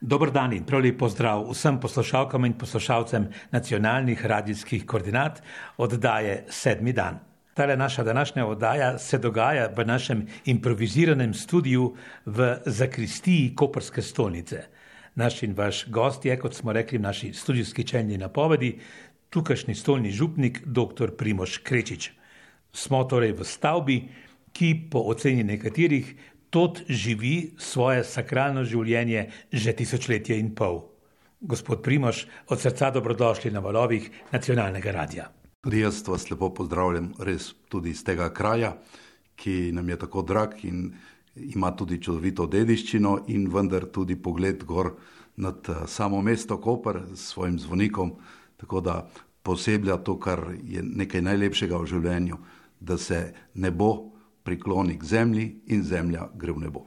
Dobr dan in prav lep pozdrav vsem poslušalkam in poslušalcem nacionalnih radijskih koordinat oddaje Sedmi dan. Tale naša današnja oddaja se dogaja v našem improviziranem studiu v zakristiji Koperske stolnice. Naš in vaš gost je, kot smo rekli v naši studijski čelni napovedi, tukajšnji stolni župnik dr. Primoš Krečič. Smo torej v stavbi, ki po oceni nekaterih tod živi svoje sakralno življenje že tisočletje in pol. Gospod Primoš, od srca dobrodošli na valovih nacionalnega radia. Tudi jaz vas lepo pozdravljam, res tudi iz tega kraja, ki nam je tako drag in ima tudi čudovito dediščino, in vendar tudi pogled gor nad eh, samo mesto Koper s svojim zvonikom, tako da poseblja to, kar je nekaj najlepšega v življenju, da se ne bo prikloni k zemlji in zemlja gre v nebo.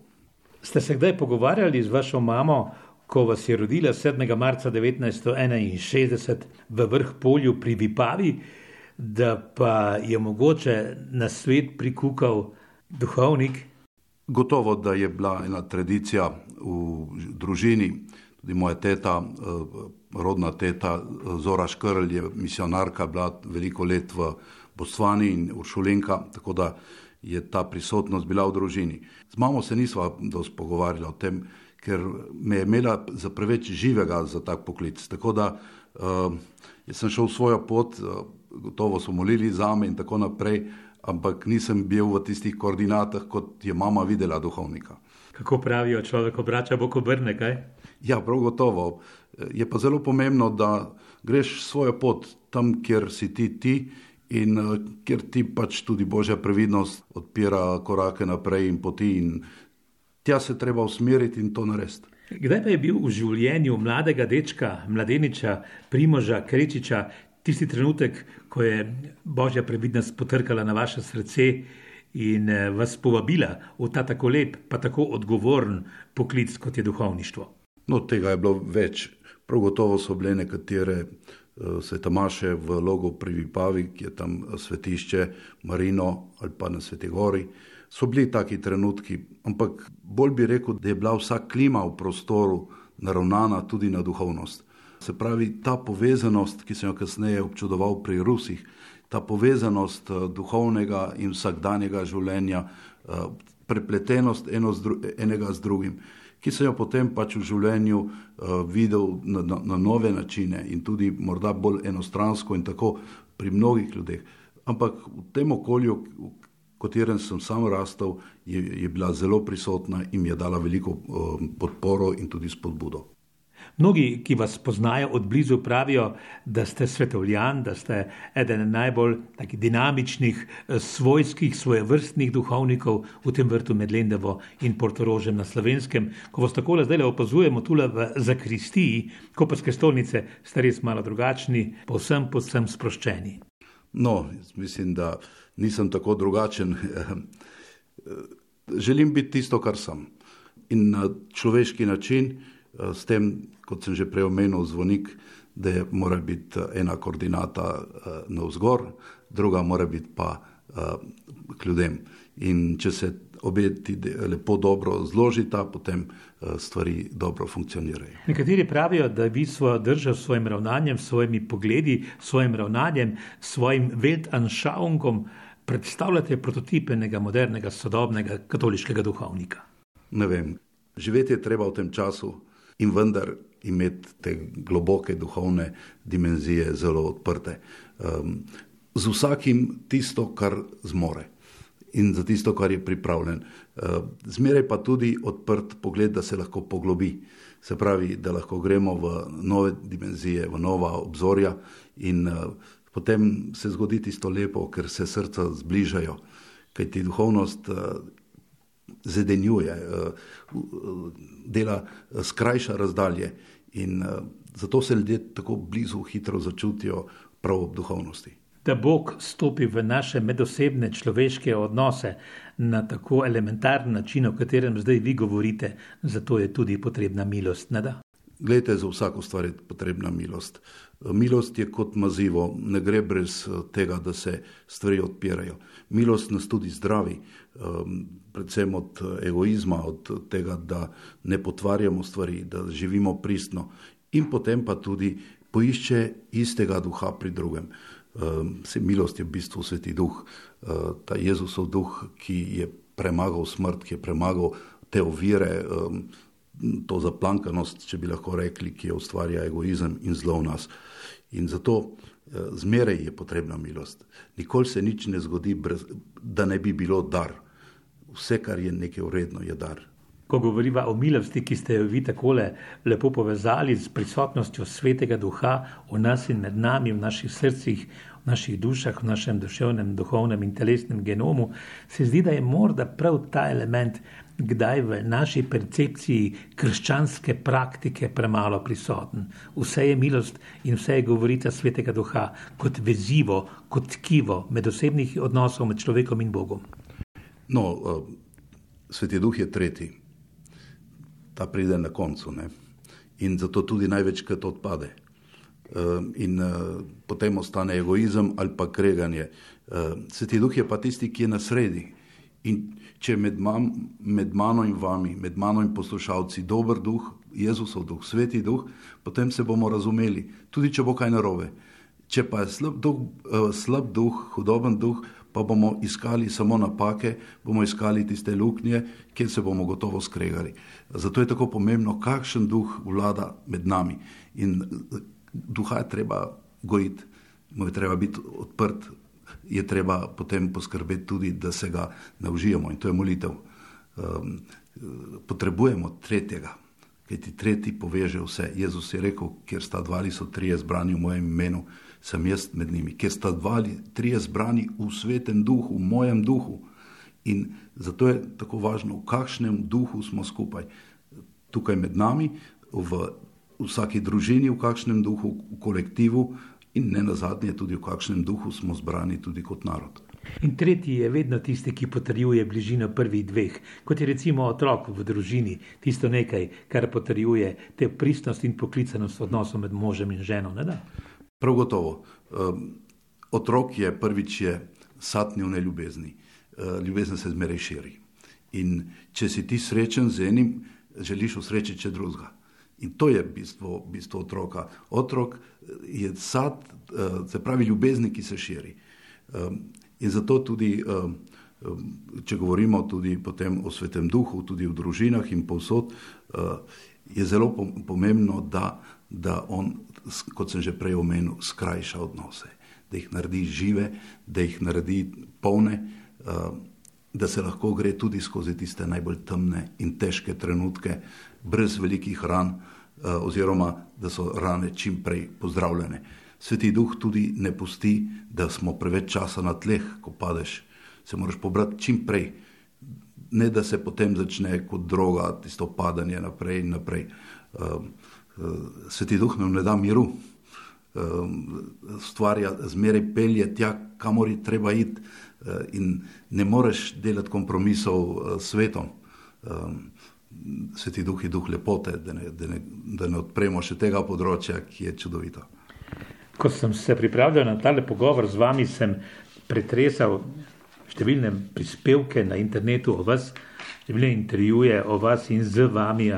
Ste se kdaj pogovarjali z vašo mamo, ko vas je rodila 7. marca 1961 v vrh polju pri Vipavi, da pa je mogoče na svet prikukal duhovnik? Gotovo, da je bila ena tradicija v družini, tudi moja teta, eh, rodna teta Zora Škrl je misionarka, bila veliko let v Bostvani in Uršulenka, tako da je ta prisotnost bila v družini. Z mamo se nisva dosti pogovarjala o tem, ker me je imela za preveč živega za tak poklic. Tako da uh, sem šel svojo pot, uh, gotovo so molili za me in tako naprej, ampak nisem bil v tistih koordinatah, kot je mama videla duhovnika. Kako pravijo, človek obrača bok obrne, kaj? Ja, prav gotovo. Je pa zelo pomembno, da greš svojo pot tam, kjer si ti ti in uh, ker ti pač tudi božja previdnost odpira korake naprej in poti, in tja se treba usmeriti in to narediti. Kdaj pa je bil v življenju mladega dečka, mladeniča, primoža, krečiča, tisti trenutek, ko je božja previdnost potrkala na vaše srce in eh, vas povabila v ta tako lep, pa tako odgovoren poklic, kot je duhovništvo? No, tega je bilo več. Prav gotovo so bile nekatere sveta Maše v logu pri Vipavi, ki je tam eh, svetišče Marino ali pa na Sveti Gori. So bili taki trenutki, ampak bolj bi rekel, da je bila vsa klima v prostoru naravnana tudi na duhovnost. Se pravi, ta povezanost, ki sem jo kasneje občudoval pri Rusih, ta povezanost eh, duhovnega in vsakdanjega življenja, prepletenost eno z enega z drugim ki sem jo potem pač v življenju uh, videl na, na, na nove načine in tudi morda bolj enostransko in tako pri mnogih ljudeh. Ampak v tem okolju, v katerem sem sam rastel, je, je bila zelo prisotna in mi je dala veliko uh, podporo in tudi spodbudo. Mnogi, ki vas poznajo od blizu, pravijo, da ste svetovljan, da ste eden najbolj dinamičnih, eh, svojskih, svojevrstnih duhovnikov v tem vrtu med Lendevo in Portorožem na slovenskem. Ko vas tako zdaj opazujemo tule v zakristiji, koperske stolnice, ste res malo drugačni, povsem, povsem sproščeni. No, mislim, da nisem tako drugačen. Želim biti tisto, kar sem. In na človeški način, eh, s tem, kot sem že prej omenil, zvonik, da je, mora biti eh, ena koordinata uh, navzgor, druga mora biti pa uh, k ljudem. In če se obe ti lepo dobro zložita, potem uh, stvari dobro funkcionirajo. Nekateri pravijo, da vi svojo držo s svojim ravnanjem, s svojimi pogledi, s svojim ravnanjem, s svojim veltanšaungom predstavljate prototip enega modernega, sodobnega katoliškega duhovnika. Ne vem, živeti je treba v tem času in vendar imeti te globoke duhovne dimenzije zelo odprte. Um, z vsakim tisto, kar zmore in za tisto, kar je pripravljen. Uh, zmeraj pa tudi odprt pogled, da se lahko poglobi. Se pravi, da lahko gremo v nove dimenzije, v nova obzorja, in uh, potem se zgodi tisto lepo, ker se srca zbližajo, kajti duhovnost uh, zedenjuje, uh, uh, dela uh, skrajša razdalje. In zato se ljudje tako blizu, hitro začutijo prav ob duhovnosti. Da Bog stopi v naše medosebne človeške odnose na tako elementarni način, o katerem zdaj vi govorite, zato je tudi potrebna milost. Glejte, za vsako stvar je potrebna milost. Milost je kot mazivo, ne gre brez eh, tega, da se stvari odpirajo. Milost nas tudi zdravi, ehm, predvsem od eh, egoizma, od tega, da ne potvarjamo stvari, da živimo pristno in potem pa tudi poišče istega duha pri drugem. Ehm, milost je v bistvu sveti duh, eh, ta Jezusov duh, ki je premagal smrt, ki je premagal te ovire, ehm, to zaplankanost, če bi lahko rekli, ki je ustvarja egoizem in zlo v nas. In zato eh, zmeraj je potrebna milost. Nikoli se nič ne zgodi, brez, da ne bi bilo dar. Vse, kar je nekaj uredno, je dar. Ko govorimo o milosti, ki ste jo vi tako lepo povezali s prisotnostjo svetega duha v nas in med nami, v naših srcih, v naših dušah, v našem duševnem, duhovnem in telesnem genomu, se zdi, da je morda prav ta element kdaj v naši percepciji krščanske praktike premalo prisoten. Vse je milost in vse je govorita svetega duha kot vezivo, kot tkivo med osebnih odnosov med človekom in Bogom. No, uh, sveti duh je tretji, ta pride na koncu ne? in zato tudi največkrat odpade. In uh, potem ostane egoizem ali pa kreganje. Uh, sveti duh je pa tisti, ki je na sredi. In če med, mam, med mano in vami, med mano in poslušalci, dober duh, Jezusov duh, sveti duh, potem se bomo razumeli, tudi če bo kaj narobe. Če pa je slab duh, uh, slab duh hudoben duh, pa bomo iskali samo napake, bomo iskali tiste luknje, kjer se bomo gotovo skregali. Zato je tako pomembno, kakšen duh vlada med nami. In duha je treba gojiti, mu je treba biti odprt, je treba potem poskrbeti tudi, da se ga naužijemo in to je molitev. Um, potrebujemo tretjega, ki ti tretji poveže vse. Jezus je rekel, kjer sta dva ali so trije zbrani v mojem imenu, sem jaz med njimi, kjer sta dva ali trije zbrani v svetem duhu, v mojem duhu. In zato je tako važno, v kakšnem duhu smo skupaj. Tukaj med nami, v vsaki družini, v kakšnem duhu, v kolektivu, in ne nazadnje tudi v kakšnem duhu smo zbrani tudi kot narod. In tretji je vedno tisti, ki potrjuje bližino prvih dveh, kot je recimo otrok v družini, tisto nekaj, kar potrjuje te pristnost in poklicanost odnosov med možem in ženo. Prav gotovo. Um, otrok je prvič je satni v neljubezni. Uh, ljubezen se zmeraj širi. In če si ti srečen z enim, želiš usrečiti še drugega. In to je bistvo, bistvo otroka. Otrok eh, je sad, eh, se pravi, ljubezni, ki se širi. Ehm, in zato tudi, ehm, ehm, če govorimo tudi o svetem duhu, tudi v družinah in povsod, eh, je zelo pomembno, da, da on, kot sem že prej omenil, skrajša odnose, da jih naredi žive, da jih naredi polne, da se lahko gre tudi skozi tiste najbolj temne in težke trenutke, brez velikih ran, eh, oziroma da so rane čim prej pozdravljene. Sveti duh tudi ne pusti, da smo preveč časa na tleh, ko padeš, se moraš pobrati čim prej, ne da se potem začne kot droga, tisto padanje naprej in naprej. Eh, eh, Sveti duh nam ne da miru, stvarja zmeraj pelje tja, kamor je treba iti in ne moreš delati kompromisov s svetom. Sveti duh je duh lepote, da ne, da, ne, da ne odpremo še tega področja, ki je čudovito. Ko sem se pripravljal na tale pogovor z vami, sem pretresal številne prispevke na internetu o vas, številne intervjuje o vas in z vami,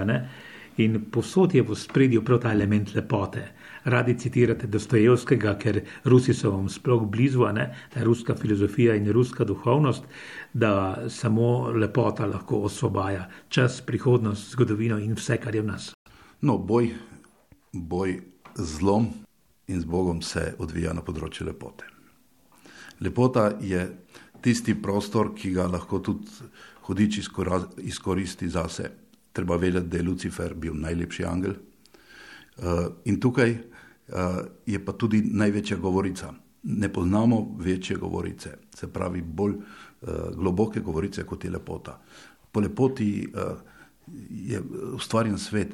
in posod je v spredju prav ta element lepote radi citirate Dostojevskega, ker Rusi so vam sploh blizu, ne? ta ruska filozofija in ruska duhovnost, da samo lepota lahko osvobaja čas, prihodnost, zgodovino in vse, kar je v nas. No, boj, boj z zlom in z Bogom se odvija na področju lepote. Lepota je tisti prostor, ki ga lahko tudi hodič izkoristi zase. Treba vedeti, da je Lucifer bil najlepši angel. Uh, in tukaj Eh, je pa tudi največja govorica. Ne poznamo večje govorice, se pravi bolj uh, globoke govorice kot je lepota. Po lepoti je ustvarjen svet,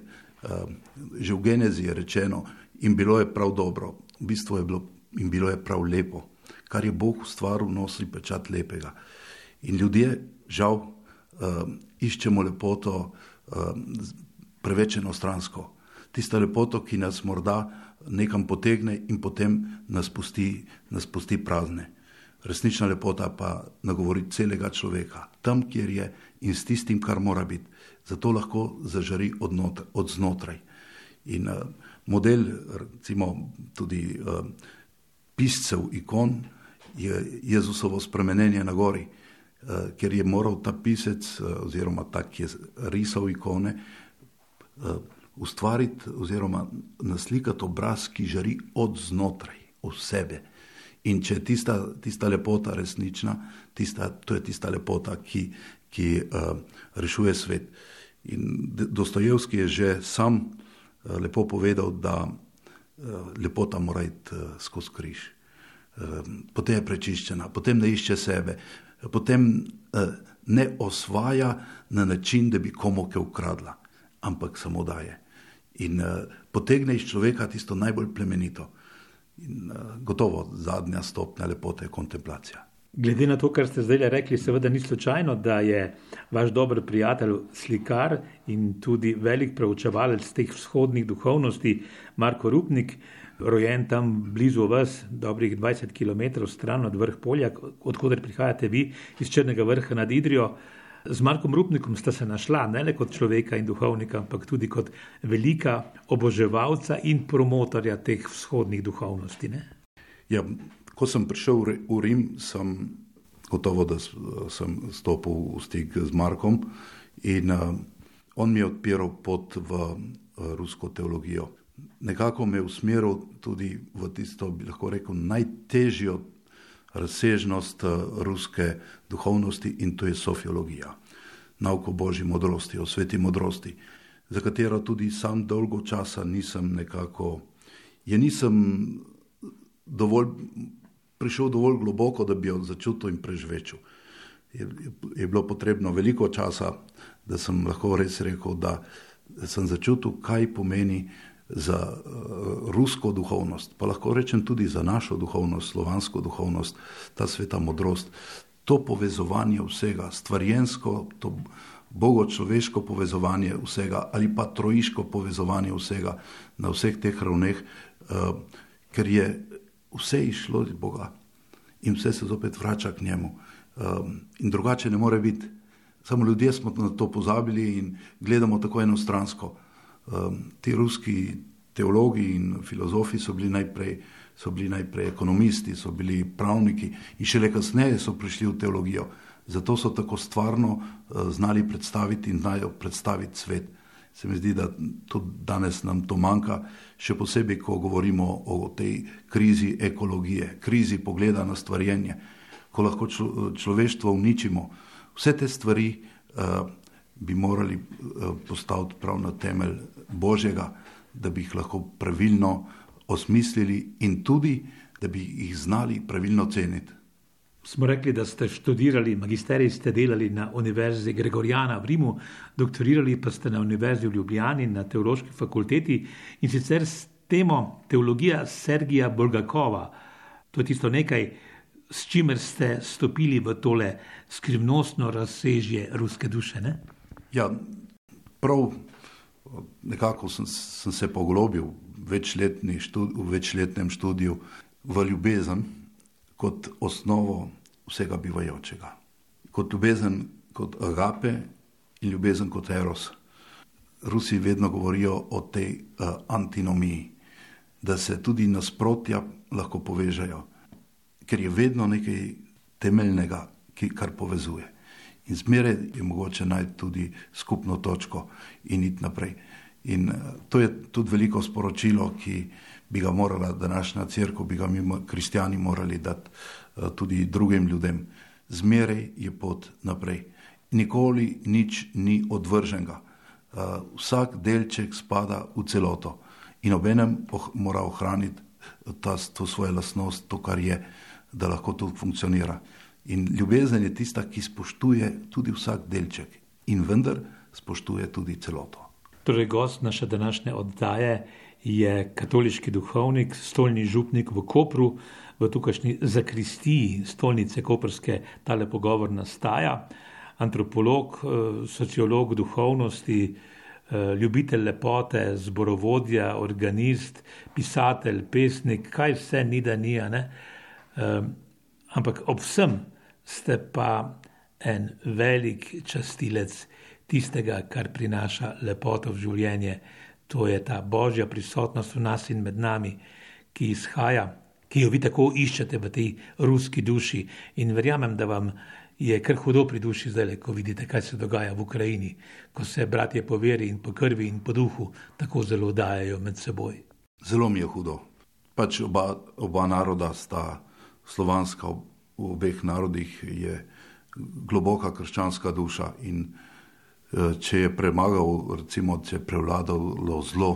že v genezi je rečeno, in bilo je prav dobro, v bistvu je bilo in bilo je prav lepo, kar je Bog ustvaril, nosi pečat lepega. In ljudje, žal, iščemo lepoto preveč enostransko tista lepota, ki nas morda nekam potegne in potem nas pusti, nas pusti prazne. Resnična lepota pa nagovori celega človeka, tam, kjer je in s tistim, kar mora biti. Zato lahko zažari od, not, od znotraj. In uh, model, recimo tudi uh, piscev ikon, je Jezusovo spremenjenje na gori, uh, ker je moral ta pisec, uh, oziroma ta, ki je risal ikone, uh, ustvariti oziroma naslikati obraz, ki žari od znotraj, od sebe. In če je tista, tista lepota resnična, tista, to je tista lepota, ki, ki uh, rešuje svet. In Dostojevski je že sam uh, lepo povedal, da uh, lepota mora iti uh, skozi križ. Uh, potem je prečiščena, potem ne išče sebe, potem uh, ne osvaja na način, da bi komu kaj ukradla, ampak samo daje in uh, potegne iz človeka tisto najbolj plemenito. In uh, gotovo zadnja stopnja lepote je kontemplacija. Glede na to, kar ste zdaj rekli, seveda ni slučajno, da je vaš dober prijatelj, slikar in tudi velik preučevalec teh vzhodnih duhovnosti, Marko Rupnik, rojen tam blizu vas, dobrih 20 km stran od vrha polja, odkuder prihajate vi iz Črnega vrha nad Idrijo. Z Markom Rupnikom sta se našla ne le kot človeka in duhovnika, ampak tudi kot velika oboževalca in promotorja teh vzhodnih duhovnosti. Ja, ko sem prišel v Rim, sem gotovo, da sem stopil v stik z Markom in uh, on mi je odpiral pot v uh, rusko teologijo. Nekako me je usmeril tudi v tisto, bi lahko rekel, najtežjo razsežnost eh, ruske duhovnosti in to je sofiologija, nauko božji modrosti, o sveti modrosti, za katero tudi sam dolgo časa nisem nekako, je nisem dovolj, prišel dovolj globoko, da bi jo začutil in prežvečil. Je, je bilo potrebno veliko časa, da sem lahko res rekel, da sem začutil, kaj pomeni za uh, rusko duhovnost, pa lahko rečem tudi za našo duhovnost, slovansko duhovnost, ta sveta modrost, to povezovanje vsega, stvarjensko, to bogočloveško povezovanje vsega ali pa trojiško povezovanje vsega na vseh teh ravneh, uh, ker je vse išlo iz Boga in vse se zopet vrača k njemu. Um, in drugače ne more biti. Samo ljudje smo na to pozabili in gledamo tako enostransko ti ruski teologi in filozofi so bili, najprej, so bili najprej ekonomisti, so bili pravniki in šele kasneje so prišli v teologijo. Zato so tako stvarno uh, znali predstaviti in znajo predstaviti svet. Se mi zdi, da tudi danes nam to manjka, še posebej, ko govorimo o tej krizi ekologije, krizi pogleda na stvarjenje, ko lahko človeštvo uničimo. Vse te stvari uh, bi morali uh, postaviti prav na temelj Božjega, da bi jih lahko pravilno osmislili in tudi, da bi jih znali pravilno ceniti. Smo rekli, da ste študirali, magisterij ste delali na Univerzi Gregorijana v Rimu, doktorirali pa ste na Univerzi v Ljubljani na Teološki fakulteti in sicer s temo teologija Sergija Bulgakova. To je tisto nekaj, s čimer ste stopili v tole skrivnostno razsežje ruske duše. Ne? Ja, prav nekako sem, sem se poglobil v, študi, v večletnem študiju v ljubezen kot osnovo vsega bivajočega. Kot ljubezen kot agape in ljubezen kot eros. Rusi vedno govorijo o tej uh, antinomiji, da se tudi nasprotja lahko povežejo, ker je vedno nekaj temeljnega, ki, kar povezuje in zmeraj je mogoče najti tudi skupno točko in iti naprej. In uh, to je tudi veliko sporočilo, ki bi ga morala današnja crkva, bi ga mi, kristijani, morali dati uh, tudi drugim ljudem. Zmeraj je pot naprej. Nikoli nič ni odvrženega. Uh, vsak delček spada v celoto in obenem oh, mora ohraniti ta, to svojo lastnost, to, kar je, da lahko to funkcionira. In ljubezen je tista, ki spoštuje tudi vsak delček in vendar spoštuje tudi celoto. Torej, gost naše današnje oddaje je katoliški duhovnik, stolni župnik v Kopru, v tukajšnji zakristiji stolnice Koperske, tale pogovor nastaja, antropolog, eh, sociolog duhovnosti, ljubitelj lepote, zborovodja, organist, pisatelj, pesnik, kaj vse ni da ni. Ampak ob vsem ste pa en velik častilec tistega, kar prinaša lepoto v življenje. To je ta božja prisotnost v nas in med nami, ki izhaja, ki jo vi tako iščete v tej ruski duši. In verjamem, da vam je kar hudo pri duši zdaj, ko vidite, kaj se dogaja v Ukrajini, ko se bratje po veri in po krvi in po duhu tako zelo dajajo med seboj. Zelo mi je hudo. Pač oba, oba naroda sta slovanska, v obeh narodih je globoka krščanska duša in Eh, če je premagal, recimo, če je prevladalo zlo,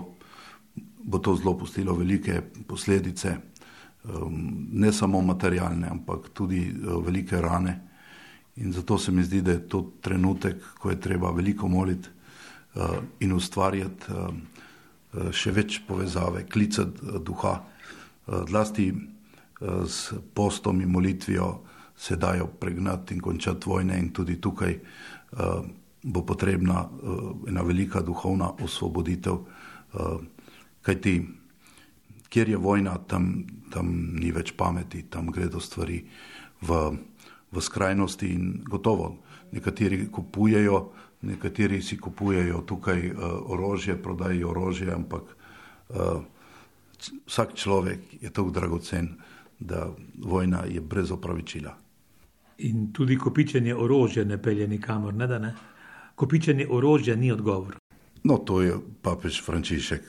bo to zlo pustilo velike posledice, ehm, ne samo materialne, ampak tudi eh, velike rane. In zato se mi zdi, da je to trenutek, ko je treba veliko moliti eh, in ustvarjati še več povezave, klicati duha. Zlasti s postom in molitvijo se dajo pregnati in končati vojne in tudi tukaj bo potrebna uh, ena velika duhovna osvoboditev, uh, kajti kjer je vojna, tam, tam ni več pameti, tam gredo stvari v, v skrajnosti in gotovo. Nekateri kupujejo, nekateri si kupujejo tukaj orožje, prodajajo orožje, ampak vsak človek je tako dragocen, da vojna je brez opravičila. In tudi kopičenje orožja ne pelje nikamor, ne da ne kopičenje orožja ni odgovor. No, to je papež Frančišek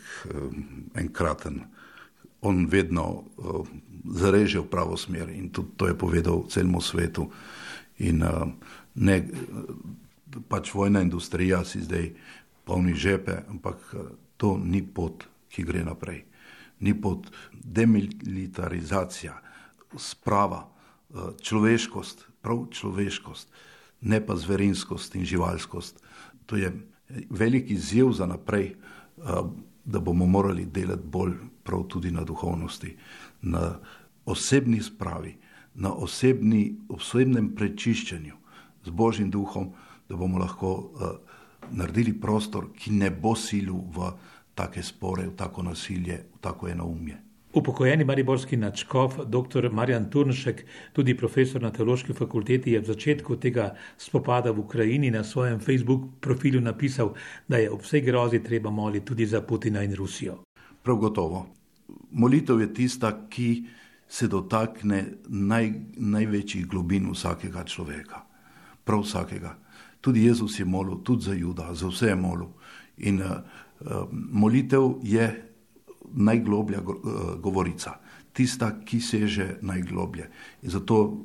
enkraten. On vedno zareže v pravo smer in tudi to je povedal celemu svetu. In ne, pač vojna industrija si zdaj polni žepe, ampak to ni pot, ki gre naprej. Ni pot demilitarizacija, sprava, človeškost, prav človeškost ne pa zverinskost in živalskost. To je velik izziv za naprej, da bomo morali delati bolj prav tudi na duhovnosti, na osebni spravi, na osebni, osebnem prečiščenju z Božjim duhom, da bomo lahko naredili prostor, ki ne bo silil v take spore, v tako nasilje, v tako enoumje. Upokojeni mariborski načkov, dr. Marjan Turnšek, tudi profesor na teološki fakulteti, je v začetku tega spopada v Ukrajini na svojem Facebook profilu napisal, da je ob vsej grozi treba moliti tudi za Putina in Rusijo. Prav gotovo. Molitev je tista, ki se dotakne naj, največjih globin vsakega človeka. Prav vsakega. Tudi Jezus je molil, tudi za Juda, za vse je molil. In uh, molitev je najgloblja eh, govorica, tista, ki seže najgloblje. In zato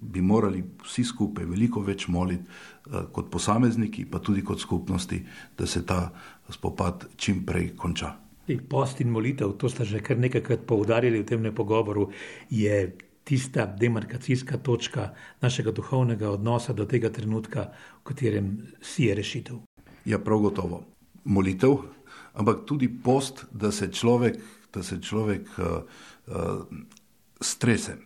bi morali vsi skupaj veliko več moliti, eh, kot posamezniki, pa tudi kot skupnosti, da se ta spopad čim prej konča. Post in molitev, to ste že kar nekajkrat poudarili v tem pogovoru, je tista demarkacijska točka našega duhovnega odnosa do tega trenutka, v katerem si je rešitev. Ja, prav gotovo. Molitev, ampak tudi post, da se človek, da se človek uh, uh, strese.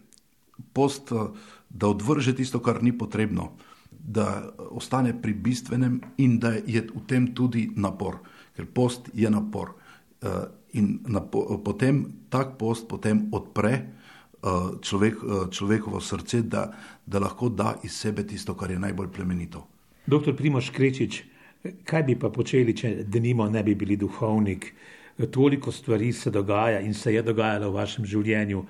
Post, uh, da odvrže tisto, kar ni potrebno, da ostane pri bistvenem in da je v tem tudi napor, ker post je napor. Uh, in napo, potem tak post potem odpre uh, človek, uh, človekovo srce, da, da lahko da iz sebe tisto, kar je najbolj plemenito. Doktor Primoš Krečič, Kaj bi pa počeli, če denimo ne bi bili duhovnik? Toliko stvari se dogaja in se je dogajalo v vašem življenju.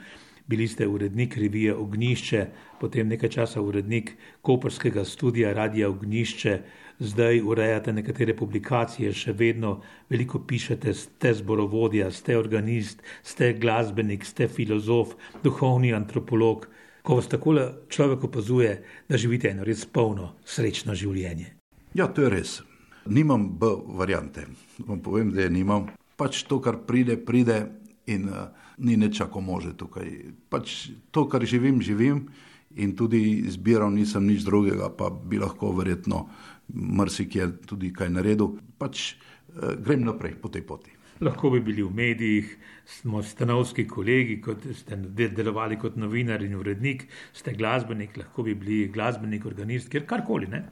Bili ste urednik revije Ognišče, potem nekaj časa urednik Koperskega studija Radia Ognišče, zdaj urejate nekatere publikacije, še vedno veliko pišete, ste zborovodja, ste organist, ste glasbenik, ste filozof, duhovni antropolog. Ko vas tako človek opazuje, da živite eno res polno, srečno življenje. Ja, to je res. Nimam B variante. Vam povem, da je nimam. Pač to, kar pride, pride in uh, ni nečako može tukaj. Pač to, kar živim, živim in tudi izbiral nisem nič drugega, pa bi lahko verjetno marsikje tudi kaj naredil. Pač uh, grem naprej po tej poti. Lahko bi bili v medijih, smo stanovski kolegi, kot ste delovali kot novinar in urednik, ste glasbenik, lahko bi bili glasbenik, organist, kjer karkoli. Ne?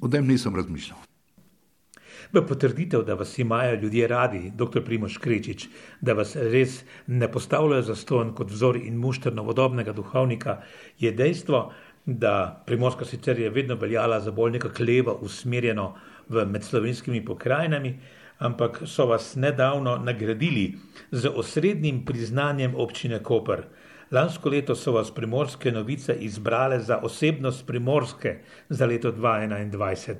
O tem nisem razmišljal. V potrditev, da vas imajo ljudje radi, dr. Primoš Krečič, da vas res ne postavljajo za ston kot vzor in mušter novodobnega duhovnika, je dejstvo, da Primorska sicer je vedno veljala za bolj nekako levo usmerjeno v medslovenskimi pokrajinami, ampak so vas nedavno nagradili z osrednjim priznanjem občine Koper. Lansko leto so vas primorske novice izbrale za osebnost primorske za leto 2021.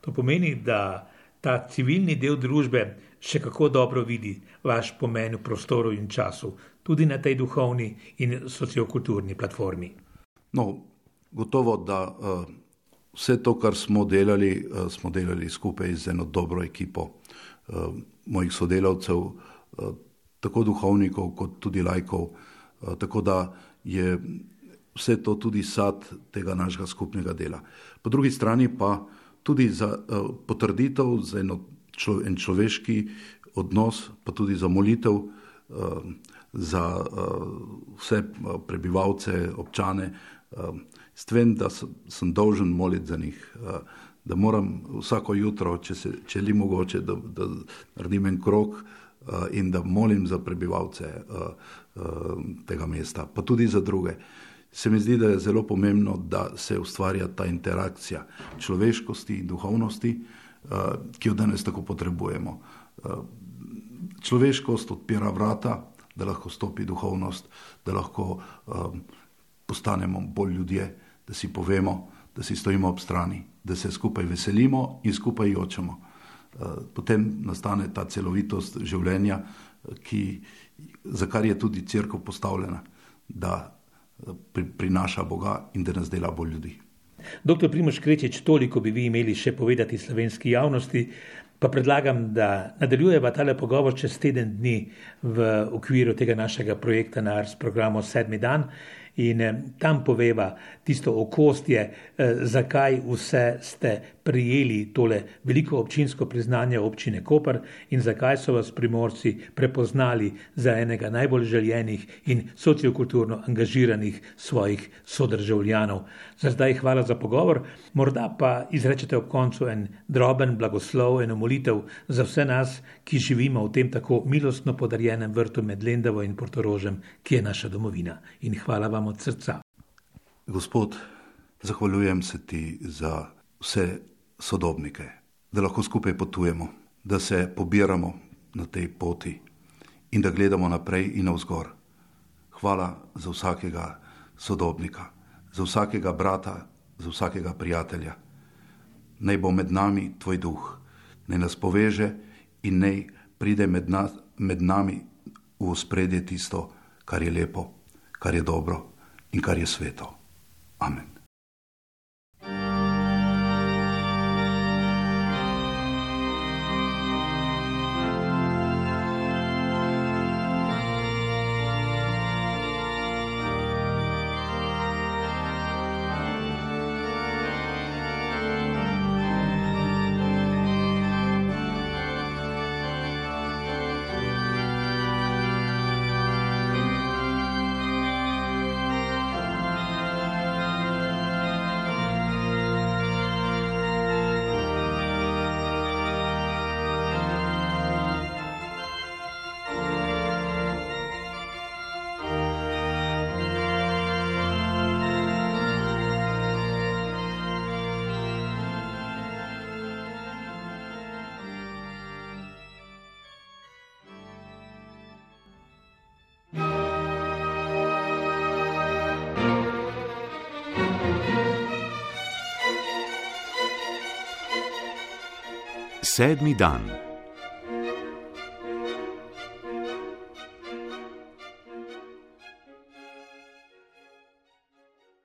To pomeni, da ta civilni del družbe še kako dobro vidi vaš pomen v prostoru in času, tudi na tej duhovni in sociokulturni platformi. No, gotovo, da uh, vse to, kar smo delali, uh, smo delali skupaj z eno dobro ekipo uh, mojih sodelavcev, uh, tako duhovnikov, kot tudi lajkov. Uh, tako da je vse to tudi sad tega našega skupnega dela. Po drugi strani pa tudi za uh, potrditev, za eno člo, en človeški odnos, pa tudi za molitev uh, za uh, vse prebivalce, občane. Uh, Stvem, da sem dolžen moliti za njih, da moram vsako jutro, če, se, če li mogoče, da, da naredim en krok in da molim za prebivalce tega mesta, pa tudi za druge. Se mi zdi, da je zelo pomembno, da se ustvarja ta interakcija človeškosti in duhovnosti, ki jo danes tako potrebujemo. Človeškost odpira vrata, da lahko stopi duhovnost, da lahko postanemo bolj ljudje, da si povemo, da si stojimo ob strani, da se skupaj veselimo in skupaj jočemo. Eh, potem nastane ta celovitost življenja, ki, za kar je tudi crkva postavljena, da eh, pri, prinaša Boga in da nas dela bolj ljudi. Doktor Primoš Krečič, toliko bi vi imeli še povedati slovenski javnosti, pa predlagam, da nadaljujeva tale pogovor čez teden dni v okviru tega našega projekta na ARS programu Sedmi dan in eh, tam poveva tisto okostje, eh, zakaj vse ste prijeli tole veliko občinsko priznanje občine Koper in zakaj so vas primorci prepoznali za enega najbolj željenih in sociokulturno angažiranih svojih sodržavljanov. Za zdaj hvala za pogovor, morda pa izrečete ob koncu en droben blagoslov, eno molitev za vse nas, ki živimo v tem tako milostno podarjenem vrtu med Lendavo in Portorožem, ki je naša domovina. In hvala vam od srca. Gospod, zahvaljujem se ti za vse sodobnike, da lahko skupaj potujemo, da se pobiramo na tej poti in da gledamo naprej in navzgor. Hvala za vsakega sodobnika, za vsakega brata, za vsakega prijatelja. Naj bo med nami tvoj duh, naj nas poveže in naj pride med, na, med nami v spredje tisto, kar je lepo, kar je dobro in kar je sveto. Amen. Sedmi dan.